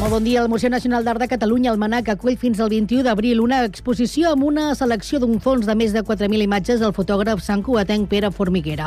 Molt bon dia. El Museu Nacional d'Art de Catalunya, el MANAC, acull fins al 21 d'abril una exposició amb una selecció d'un fons de més de 4.000 imatges del fotògraf Sant Cugatenc Pere Formiguera.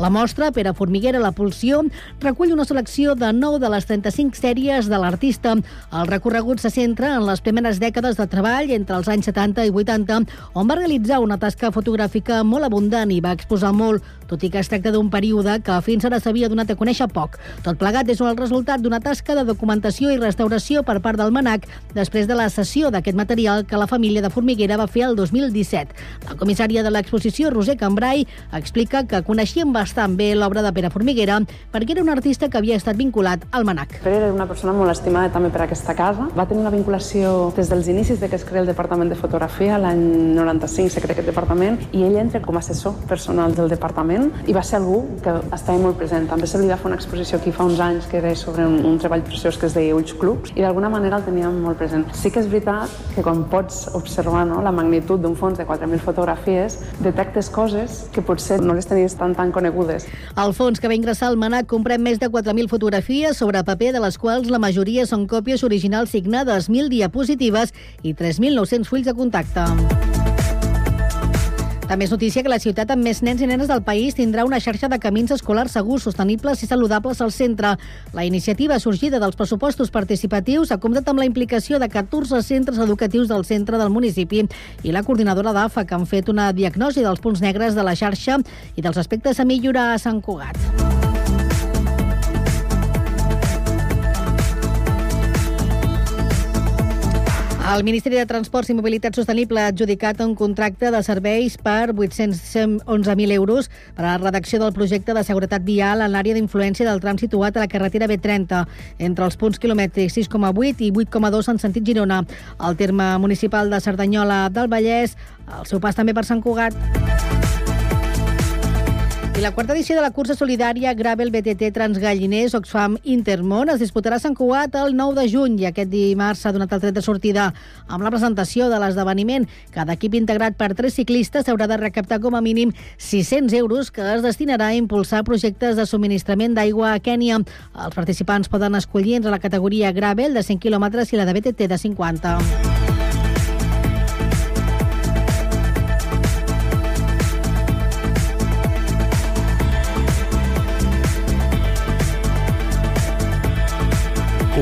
La mostra, Pere Formiguera, la pulsió, recull una selecció de 9 de les 35 sèries de l'artista. El recorregut se centra en les primeres dècades de treball entre els anys 70 i 80, on va realitzar una tasca fotogràfica molt abundant i va exposar molt, tot i que es tracta d'un període que fins ara s'havia donat a conèixer poc. Tot plegat és el resultat d'una tasca de documentació i restauració per part del MANAC després de la cessió d'aquest material que la família de Formiguera va fer el 2017. La comissària de l'exposició, Roser Cambrai, explica que coneixien bastant bé l'obra de Pere Formiguera perquè era un artista que havia estat vinculat al MANAC. Pere era una persona molt estimada també per aquesta casa. Va tenir una vinculació des dels inicis de que es crea el Departament de Fotografia, l'any 95 se crea aquest departament, i ell entra com a assessor personal del departament i va ser algú que estava molt present. També se li va fer una exposició aquí fa uns anys que era sobre un, un treball preciós que es deia Ulls Clubs i d'alguna manera el teníem molt present. Sí que és veritat que quan pots observar no, la magnitud d'un fons de 4.000 fotografies, detectes coses que potser no les tenies tan tan conegudes. El fons que va ingressar al MANAC comprèn més de 4.000 fotografies sobre paper, de les quals la majoria són còpies originals signades, 1.000 diapositives i 3.900 fulls de contacte. També és notícia que la ciutat amb més nens i nenes del país tindrà una xarxa de camins escolars segurs, sostenibles i saludables al centre. La iniciativa sorgida dels pressupostos participatius ha comptat amb la implicació de 14 centres educatius del centre del municipi i la coordinadora d'AFA, que han fet una diagnosi dels punts negres de la xarxa i dels aspectes a millorar a Sant Cugat. El Ministeri de Transports i Mobilitat Sostenible ha adjudicat un contracte de serveis per 811.000 euros per a la redacció del projecte de seguretat vial en l'àrea d'influència del tram situat a la carretera B30, entre els punts quilomètrics 6,8 i 8,2 en sentit Girona. El terme municipal de Cerdanyola del Vallès, el seu pas també per Sant Cugat. I la quarta edició de la cursa solidària Gravel BTT Transgalliners Oxfam Intermón es disputarà a Sant Cugat el 9 de juny i aquest dimarts s'ha donat el tret de sortida amb la presentació de l'esdeveniment. Cada equip integrat per tres ciclistes haurà de recaptar com a mínim 600 euros que es destinarà a impulsar projectes de subministrament d'aigua a Kènia. Els participants poden escollir entre la categoria Gravel de 100 km i la de BTT de 50.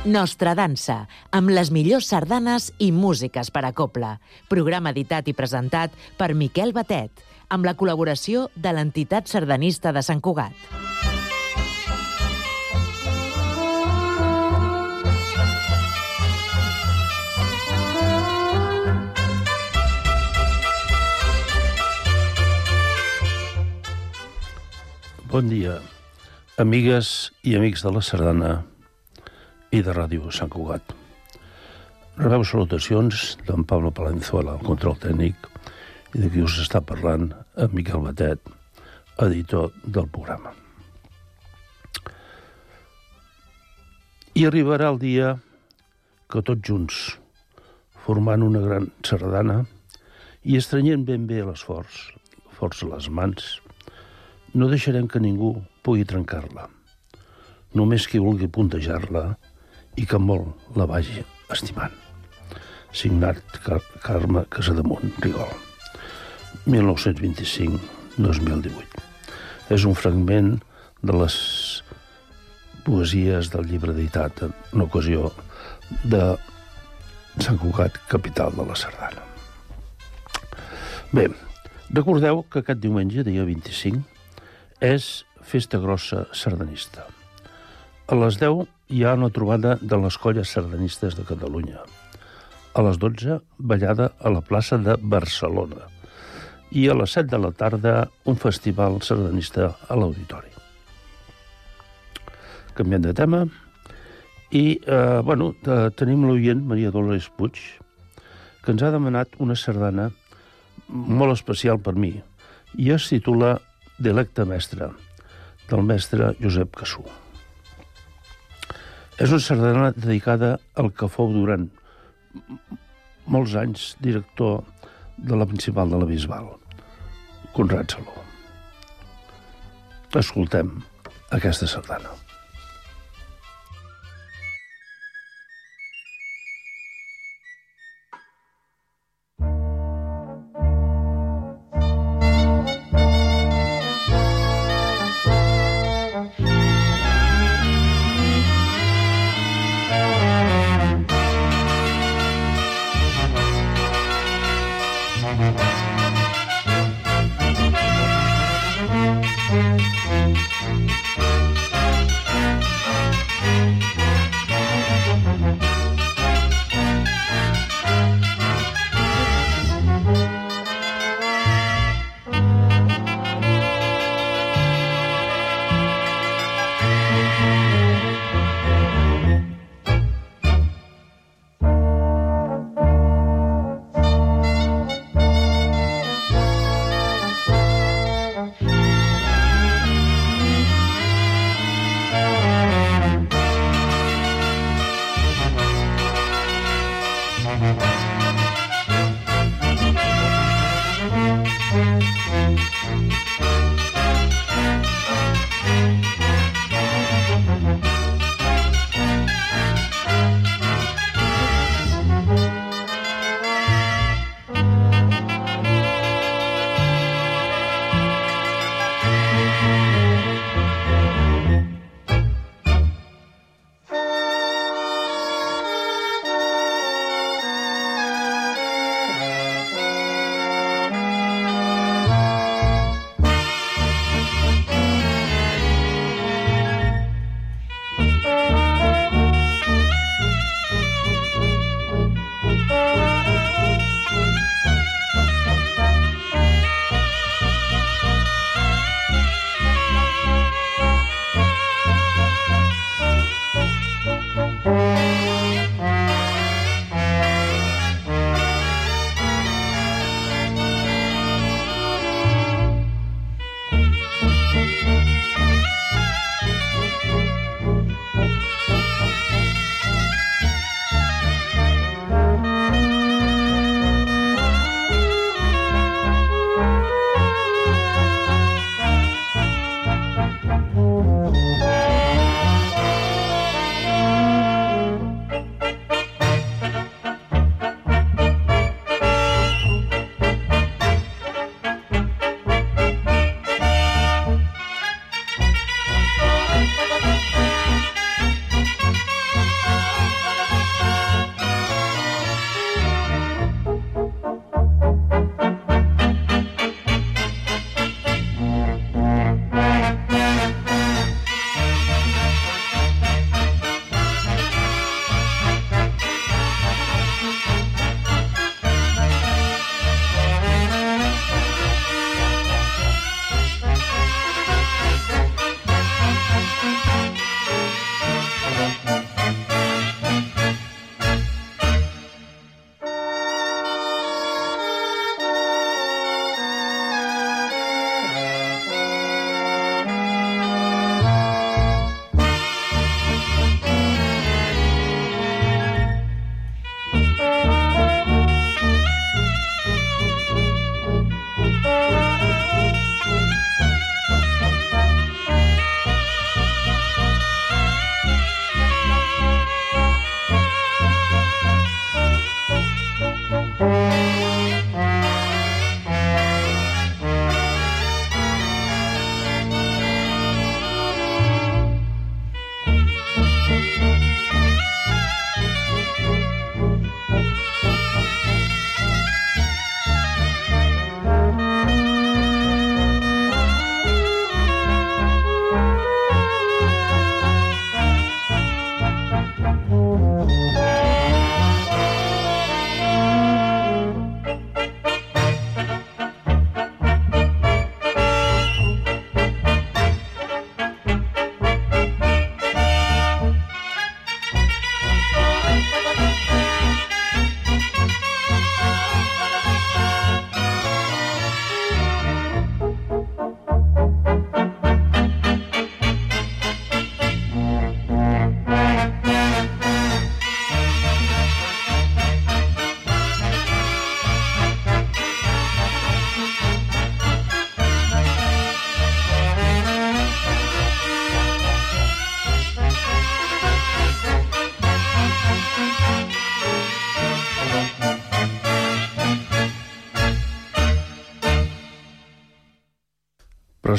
Nostra dansa, amb les millors sardanes i músiques per a copla. Programa editat i presentat per Miquel Batet, amb la col·laboració de l'entitat sardanista de Sant Cugat. Bon dia, amigues i amics de la Sardana i de Ràdio Sant Cugat. Rebeu salutacions d'en Pablo Palenzuela, el control tècnic, i de qui us està parlant, en Miquel Batet, editor del programa. I arribarà el dia que tots junts, formant una gran sardana i estrenyent ben bé l'esforç, força les mans, no deixarem que ningú pugui trencar-la. Només qui vulgui puntejar-la i que molt la vagi estimant. Signat Car Carme Casademunt Rigol. 1925-2018. És un fragment de les poesies del llibre editat en ocasió de Sant Cugat, capital de la Sardana. Bé, recordeu que aquest diumenge, dia 25, és Festa Grossa Sardanista. A les 10 hi ha una trobada de les colles sardanistes de Catalunya. A les 12, ballada a la plaça de Barcelona. i a les 7 de la tarda un festival sardanista a l'auditori. Canviant de tema, i, eh, bueno, eh, tenim l'oient Maria Dolores Puig, que ens ha demanat una sardana molt especial per mi, i es titula Dilecte mestre, del mestre Josep Cassú. És una sardana dedicada al que fou durant molts anys director de la principal de la Bisbal, Conrad Saló. Escoltem aquesta sardana.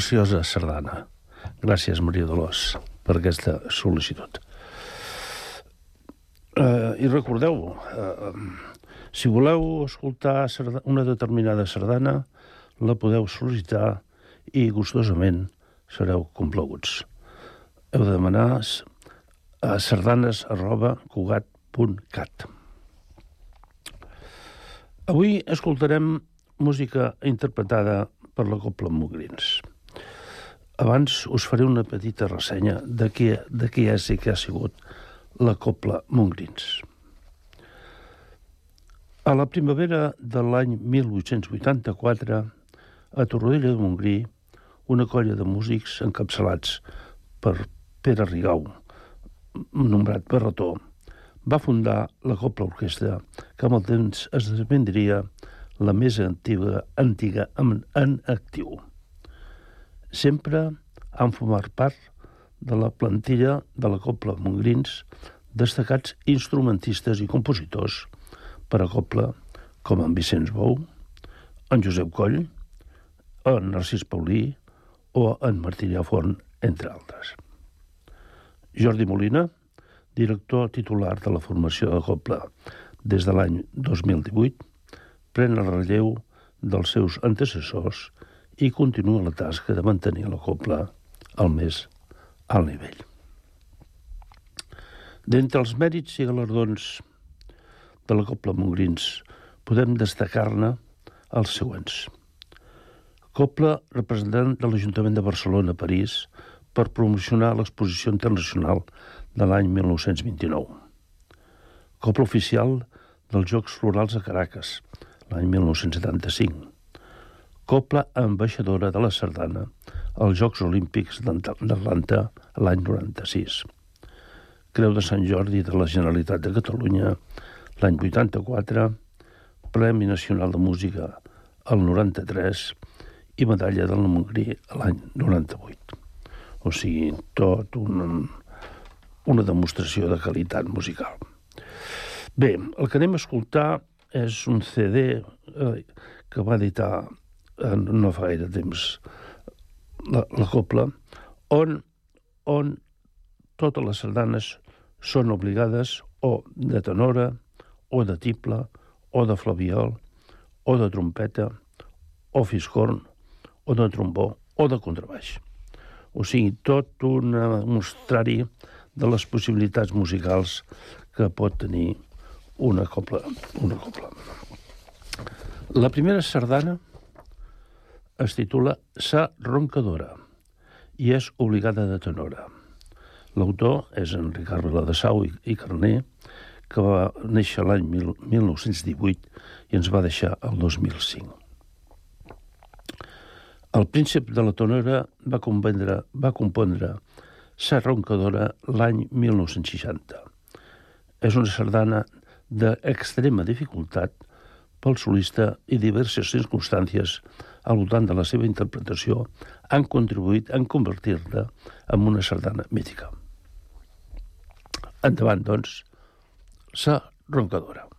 Preciosa sardana. Gràcies, Maria Dolors, per aquesta sol·licitud. Uh, I recordeu, uh, si voleu escoltar una determinada sardana, la podeu sol·licitar i gustosament sereu complaguts. Heu de demanar a sardanes arroba. Avui escoltarem música interpretada per la Copla Mugrins. Abans us faré una petita ressenya de què, de què és i què ha sigut la Copla Mongrins. A la primavera de l'any 1884, a Torroella de Montgrí, una colla de músics encapçalats per Pere Rigau, nombrat Barretó, va fundar la Copla Orquestra, que amb el temps esdevindria la més antiga, antiga en, en actiu. Sempre han format part de la plantilla de la Copla Montgrins destacats instrumentistes i compositors per a Copla com en Vicenç Bou, en Josep Coll, en Narcís Paulí o en Martí Llafont, entre altres. Jordi Molina, director titular de la formació de Copla des de l'any 2018, pren el relleu dels seus antecessors i continua la tasca de mantenir la Copla al més alt nivell. D'entre els mèrits i galardons de la Copla Mongrins podem destacar-ne els següents. Copla, representant de l'Ajuntament de Barcelona a París, per promocionar l'exposició internacional de l'any 1929. Copla oficial dels Jocs Florals a Caracas, l'any 1975. Copla ambaixadora de la Sardana als Jocs Olímpics d'Atlanta l'any 96. Creu de Sant Jordi de la Generalitat de Catalunya l'any 84, Premi Nacional de Música el 93 i Medalla de la Montgrí l'any 98. O sigui, tot un, una demostració de qualitat musical. Bé, el que anem a escoltar és un CD eh, que va editar eh, no fa gaire temps la, la Copla, on, on totes les sardanes són obligades o de tenora, o de tiple, o de flaviol, o de trompeta, o fiscorn, o de trombó, o de contrabaix. O sigui, tot un mostrari de les possibilitats musicals que pot tenir una copla. Una copla. La primera sardana es titula Sa roncadora i és obligada de tenora. L'autor és en Ricard Viladesau i, i Carné, que va néixer l'any 1918 i ens va deixar el 2005. El príncep de la tonera va, compondre, va compondre Sa roncadora l'any 1960. És una sardana d'extrema dificultat pel solista i diverses circumstàncies al voltant de la seva interpretació han contribuït a convertir-la en una sardana mítica. Endavant, doncs, sa roncadora.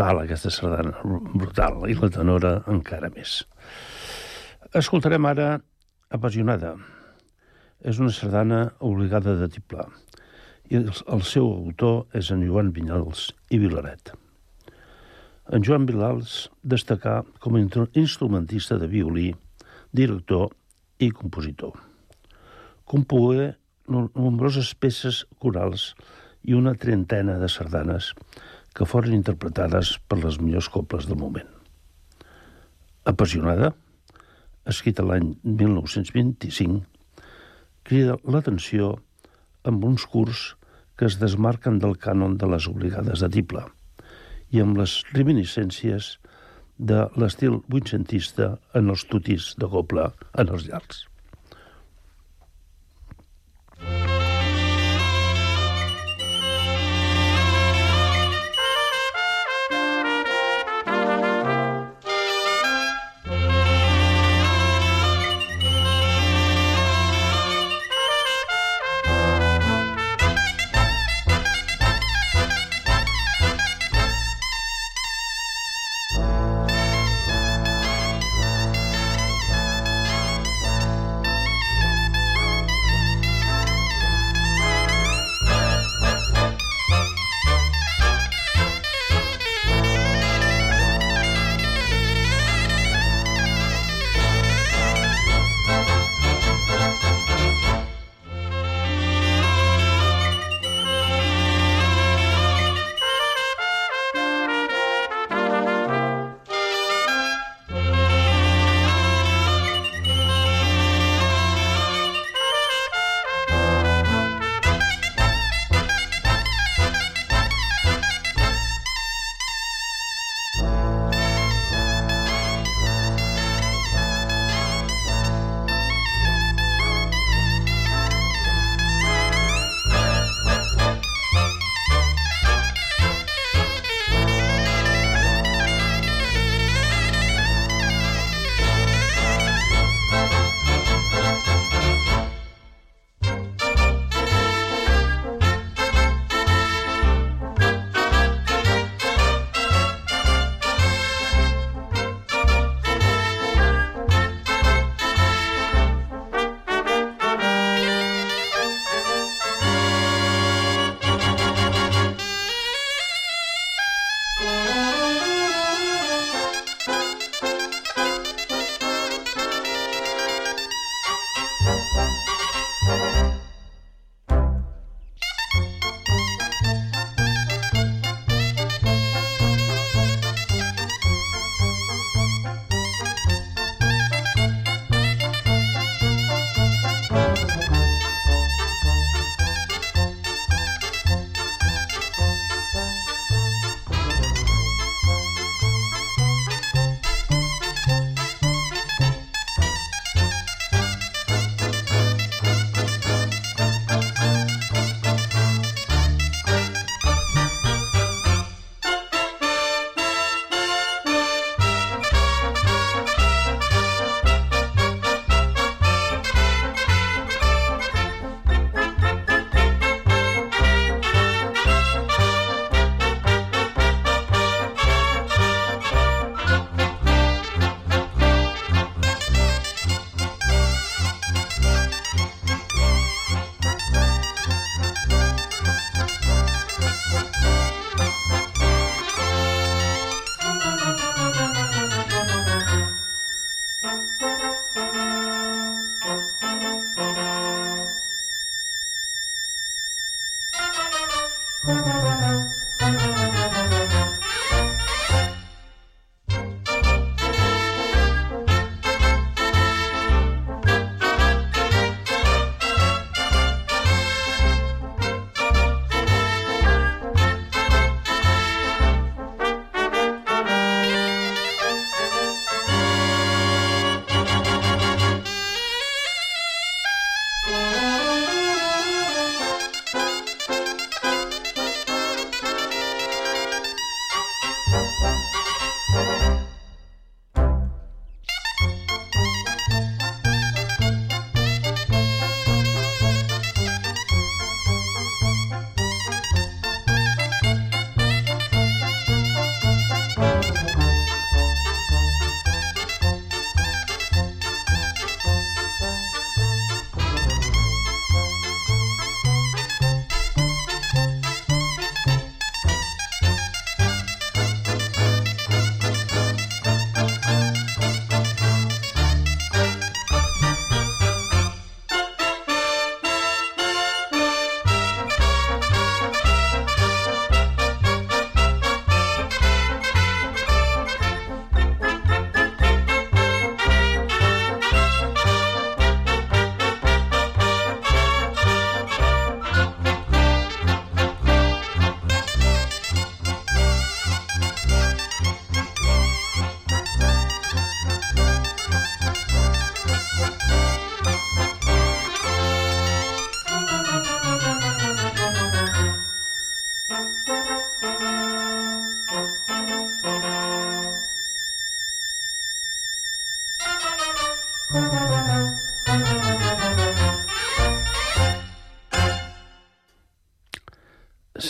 Brutal, aquesta sardana, brutal, i la tenora encara més. Escoltarem ara Apassionada. És una sardana obligada de tiplà, i el seu autor és en Joan Vinyals i Vilaret. En Joan Vilals destacà com a instrumentista de violí, director i compositor. Compogué nombroses peces corals i una trentena de sardanes que foren interpretades per les millors coples del moment. Apassionada, escrita l'any 1925, crida l'atenció amb uns curs que es desmarquen del cànon de les obligades de tiple i amb les reminiscències de l'estil vuitcentista en els tutis de copla en els llargs.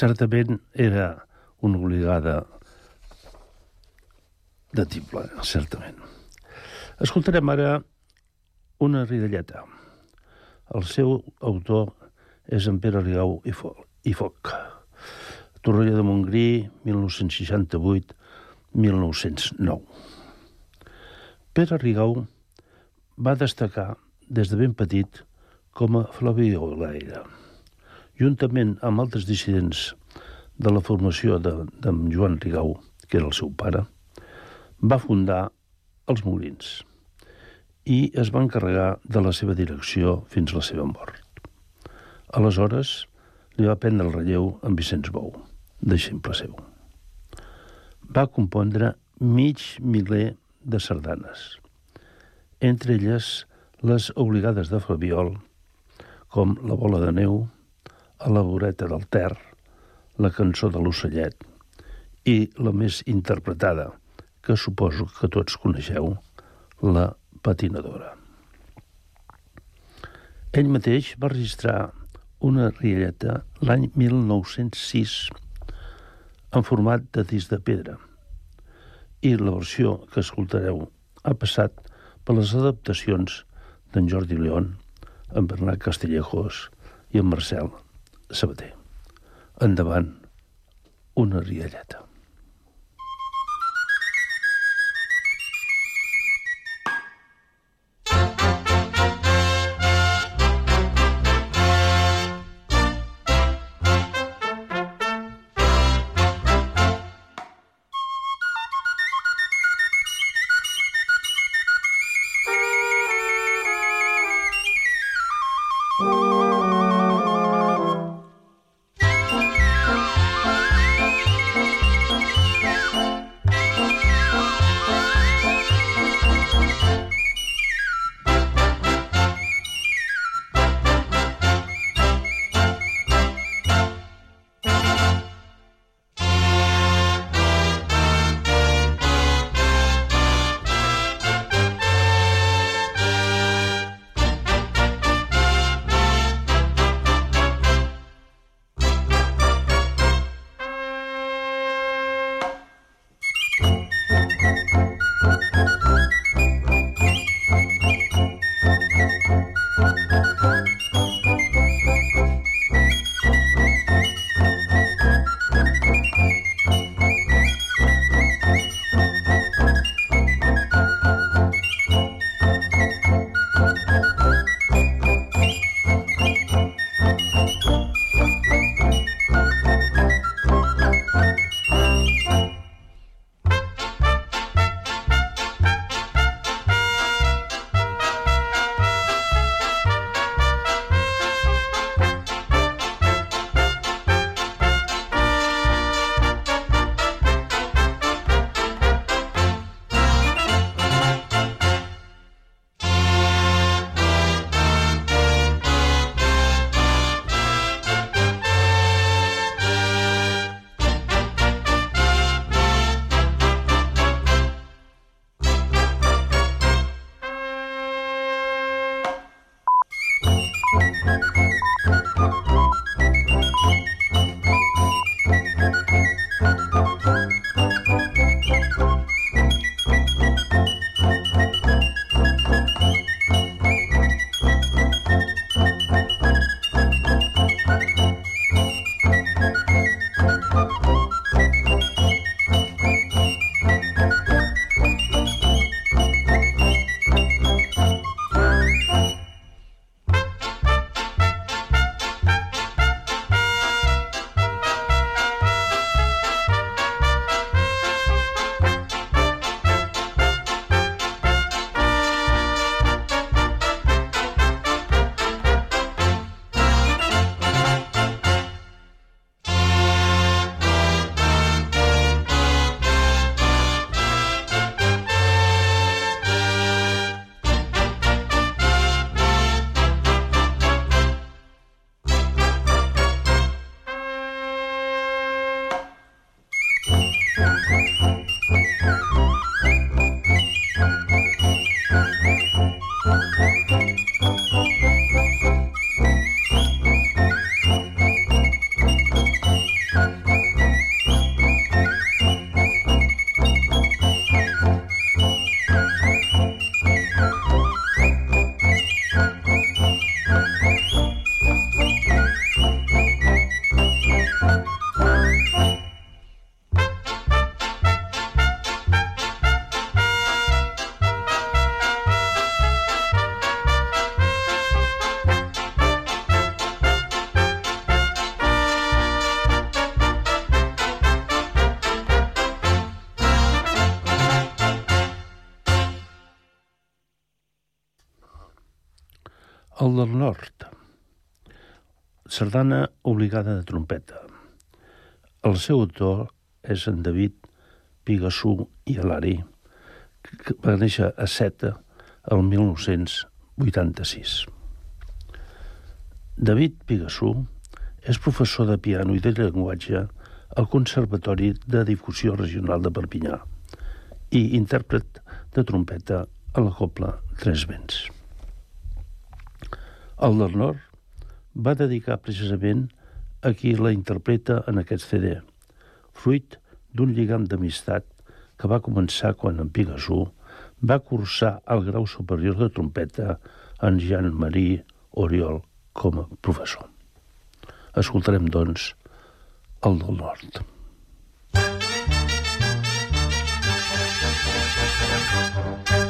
Certament era una obligada de tible, certament. Escoltarem ara una ridelleta. El seu autor és en Pere Rigau i, Fo i Foc. Torroella de Montgrí, 1968-1909. Pere Rigau va destacar des de ben petit com a flaviolaire. Juntament amb altres dissidents de la formació de, de Joan Rigau, que era el seu pare, va fundar els Molins i es va encarregar de la seva direcció fins a la seva mort. Aleshores, li va prendre el relleu en Vicenç Bou, d'eixemple seu. Va compondre mig miler de sardanes, entre elles les obligades de Flabiol, com La bola de neu, A la voreta del Ter, La cançó de l'ocellet i la més interpretada, que suposo que tots coneixeu, La patinadora. Ell mateix va registrar una rialleta l'any 1906 en format de disc de pedra i la versió que escoltareu ha passat per les adaptacions d'en Jordi León, en Bernat Castellejos i en Marcel Sabater. Endavant, una rialleta. El del nord. Sardana obligada de trompeta. El seu autor és en David Pigassú i Alari, que va néixer a Seta el 1986. David Pigassú és professor de piano i de llenguatge al Conservatori de Difusió Regional de Perpinyà i intèrpret de trompeta a la Copla Tres Vents. El del Nord va dedicar precisament a qui la interpreta en aquest CD, fruit d'un lligam d'amistat que va començar quan en Pigasú va cursar el grau superior de trompeta en Jean-Marie Oriol com a professor. Escoltarem, doncs, el del Nord. Thank you.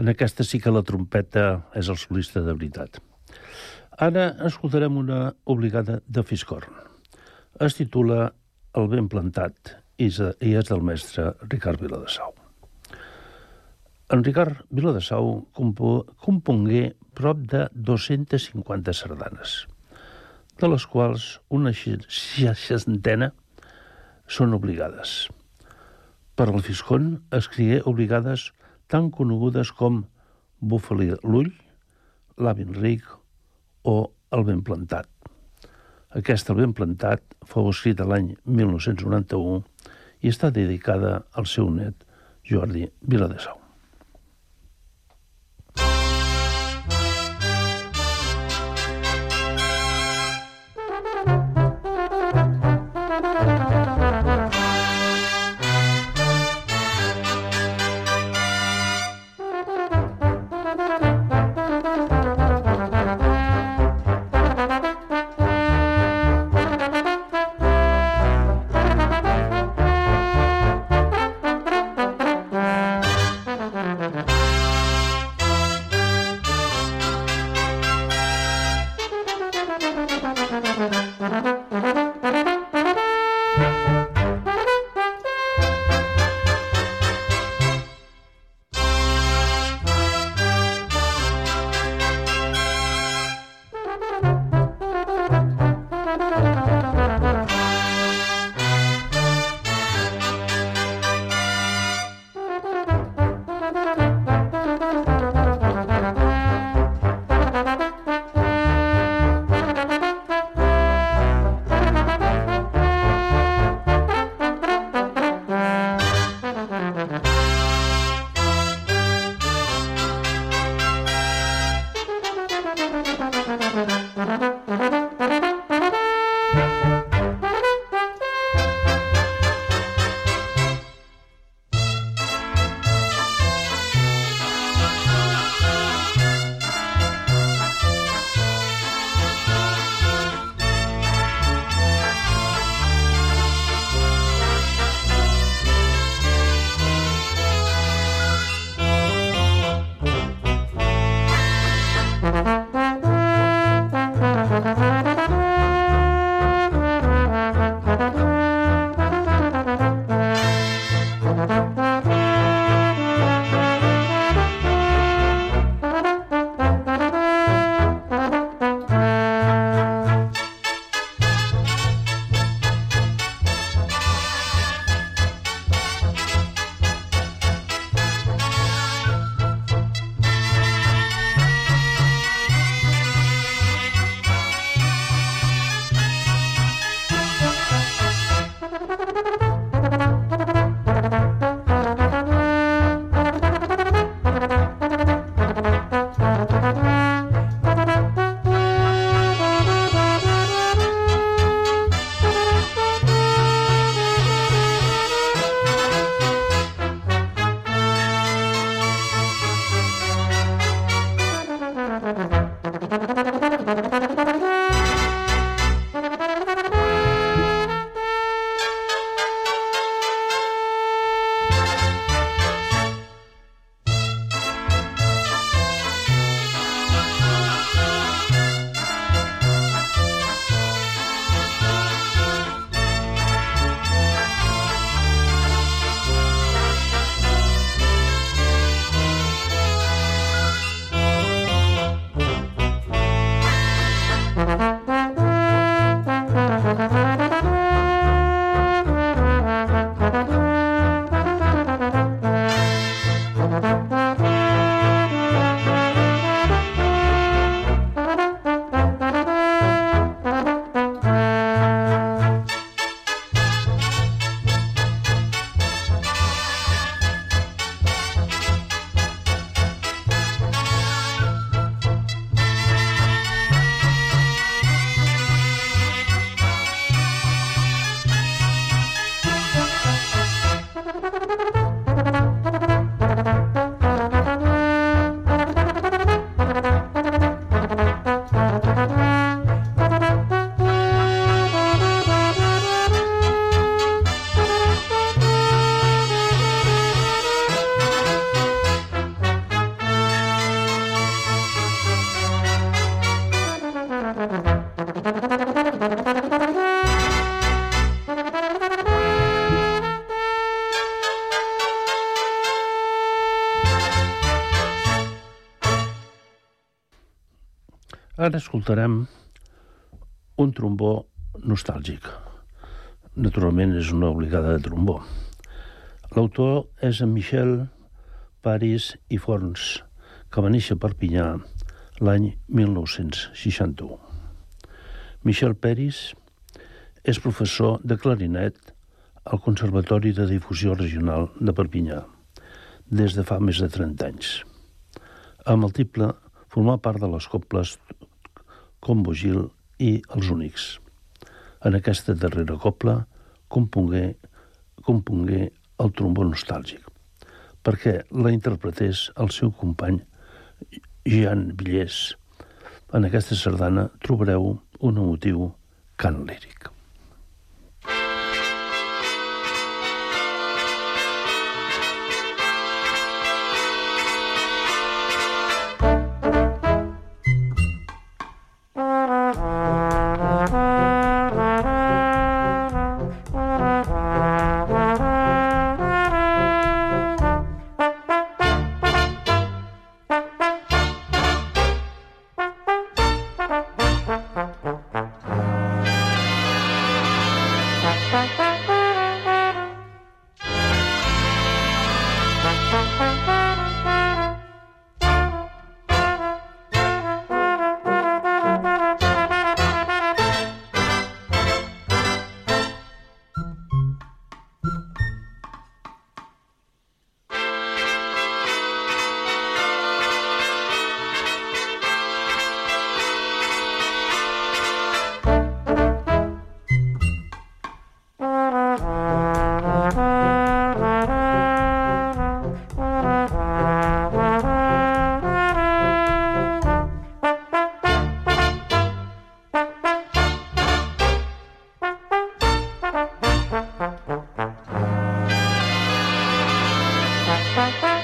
En aquesta sí que la trompeta és el solista de veritat. Ara escoltarem una obligada de Fiscorn. Es titula El ben plantat i és del mestre Ricard Viladesau. En Ricard Viladesau compongué prop de 250 sardanes, de les quals una seixantena són obligades. Per al Fiscon escrigué obligades tan conegudes com Bufali l'ull, l'Avin ric o El ben plantat. Aquest El ben plantat fou escrit l'any 1991 i està dedicada al seu net Jordi Viladesau. Ara escoltarem un trombó nostàlgic. Naturalment és una obligada de trombó. L'autor és en Michel Paris i Forns, que va néixer a Perpinyà l'any 1961. Michel Peris és professor de clarinet al Conservatori de Difusió Regional de Perpinyà des de fa més de 30 anys. Amb el tiple formar part de les coples Combo Gil i els Únics. En aquesta darrera copla compongué, compongué el trombó nostàlgic, perquè la interpretés el seu company Jean Villers. En aquesta sardana trobareu un emotiu cant líric. 拜拜。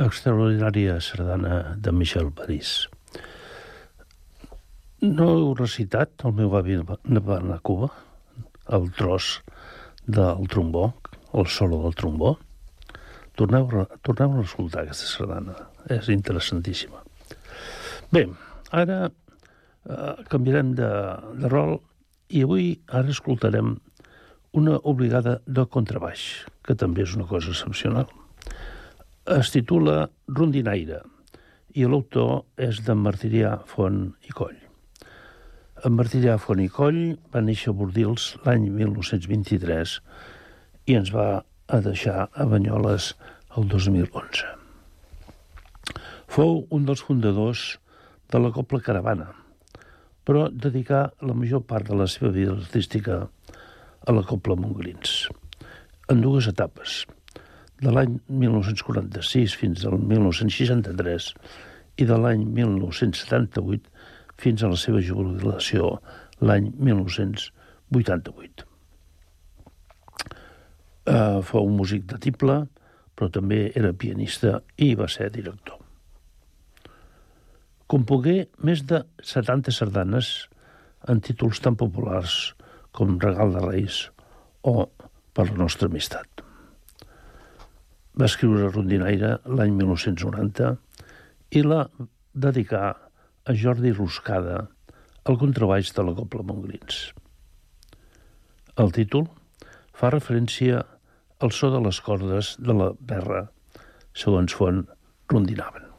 Extraordinària sardana de Michel París. No heu recitat, el meu avi va anar Cuba, el tros del trombó, el solo del trombó. Torneu, torneu a escoltar aquesta sardana, és interessantíssima. Bé, ara eh, canviarem de, de rol i avui ara escoltarem una obligada de contrabaix, que també és una cosa excepcional. Es titula Rondinaire i l'autor és d'en Martirià Font i Coll. En Martirià Font i Coll va néixer a Bordils l'any 1923 i ens va a deixar a Banyoles el 2011. Fou un dels fundadors de la Copla Caravana, però dedicà la major part de la seva vida artística a la Copla Montgrins, en dues etapes – de l'any 1946 fins al 1963 i de l'any 1978 fins a la seva jubilació l'any 1988. Uh, eh, fou un músic de tible, però també era pianista i va ser director. Compogué més de 70 sardanes en títols tan populars com Regal de Reis o Per la nostra amistat. Va escriure Rondinaire l'any 1990 i la dedicà a Jordi Ruscada, el contrabaix de la Copla Montgrins. El títol fa referència al so de les cordes de la berra, segons font rondinaven.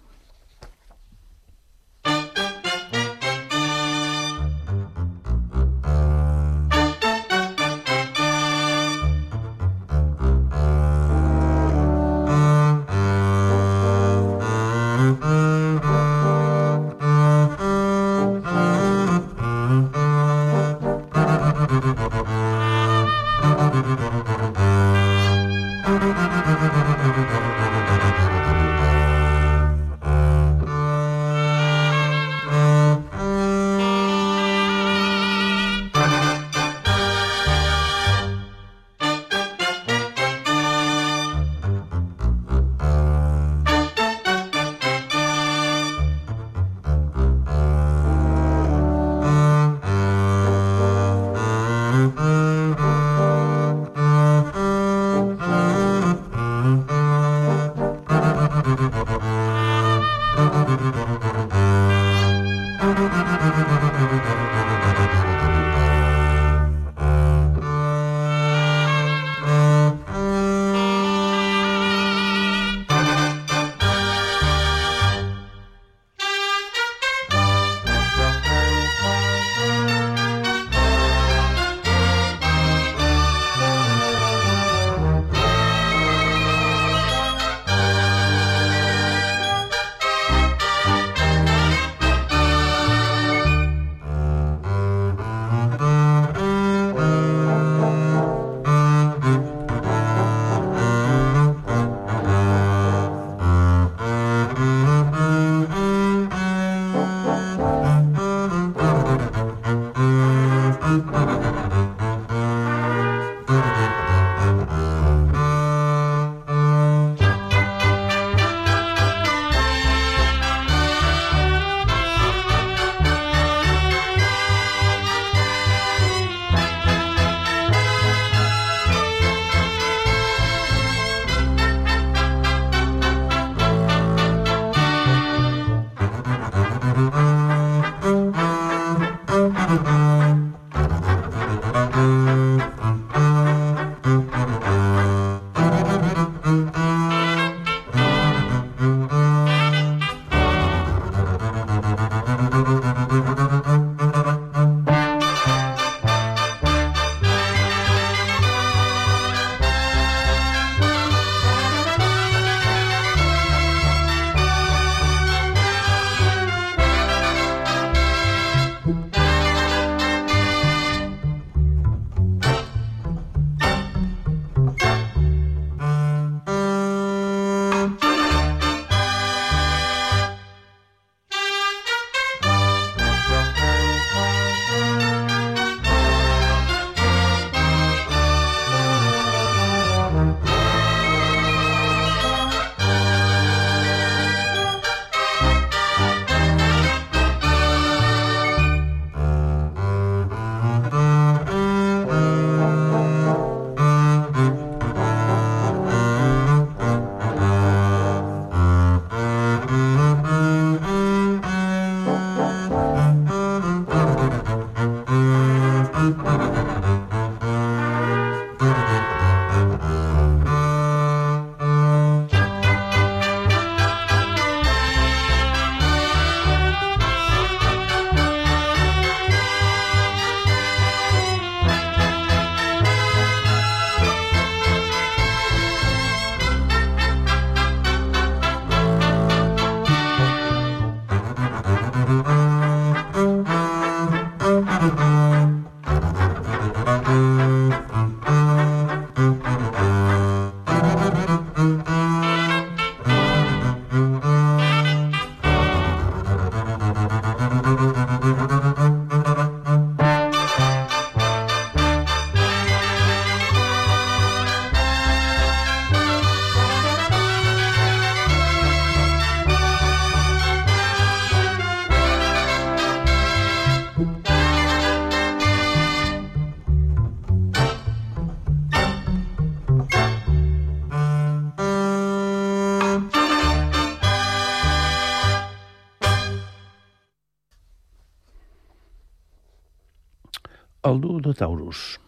Taurus.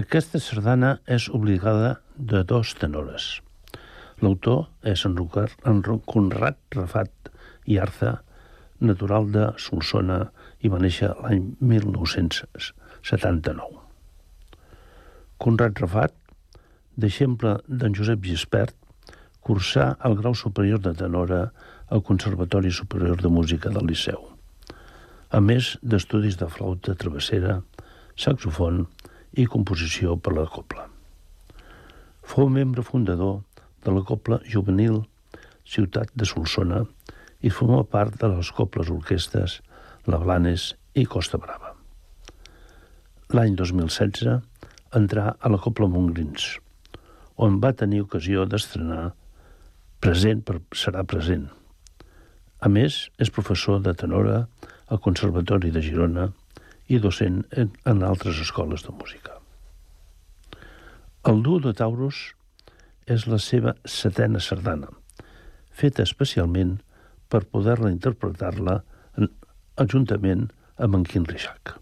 Aquesta sardana és obligada de dos tenores. L'autor és en, Rucar, en Conrad Rafat i Arza, natural de Solsona i va néixer l'any 1979. Conrad Rafat, d'exemple d'en Josep Gispert, cursà el grau superior de tenora al Conservatori Superior de Música del Liceu, a més d'estudis de flauta travessera, saxofon i composició per la copla. Fou membre fundador de la Copla Juvenil Ciutat de Solsona i formà part de les coples orquestes La Blanes i Costa Brava. L'any 2016 entrà a la Copla Montgrins, on va tenir ocasió d'estrenar Present per serà present. A més, és professor de tenora al Conservatori de Girona i docent en, en altres escoles de música. El duo de Taurus és la seva setena sardana, feta especialment per poder-la interpretar-la juntament amb en Quim Rixac.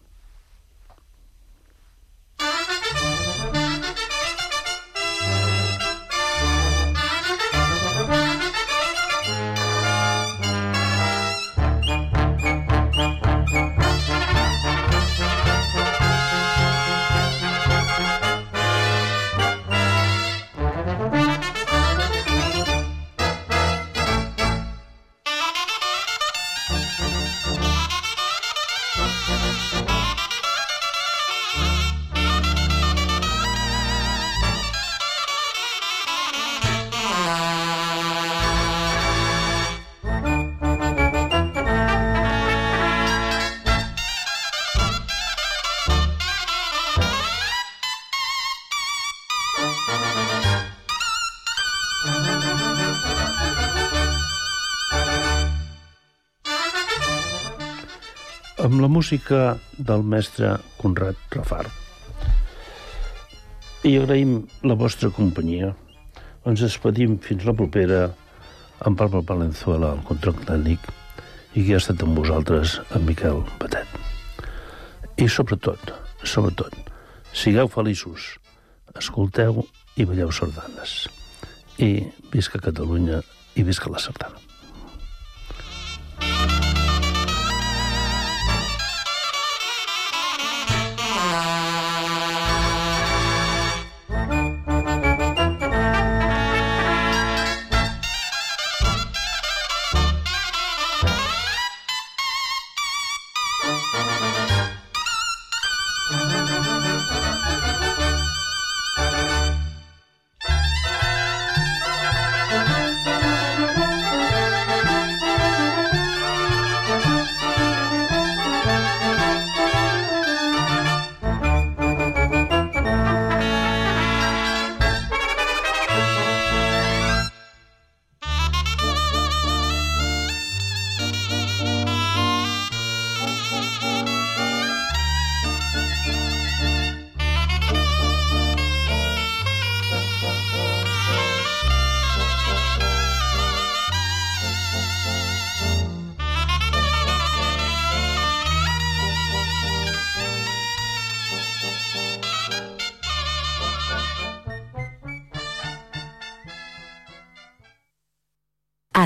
Música del mestre Conrad Rafar. I agraïm la vostra companyia. Ens despedim fins la propera amb Pablo Valenzuela, el control tècnic, i que ha estat amb vosaltres, en Miquel Batet. I sobretot, sobretot, sigueu feliços, escolteu i balleu sardanes. I visca Catalunya i visca la sardana.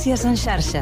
Notícies en xarxa.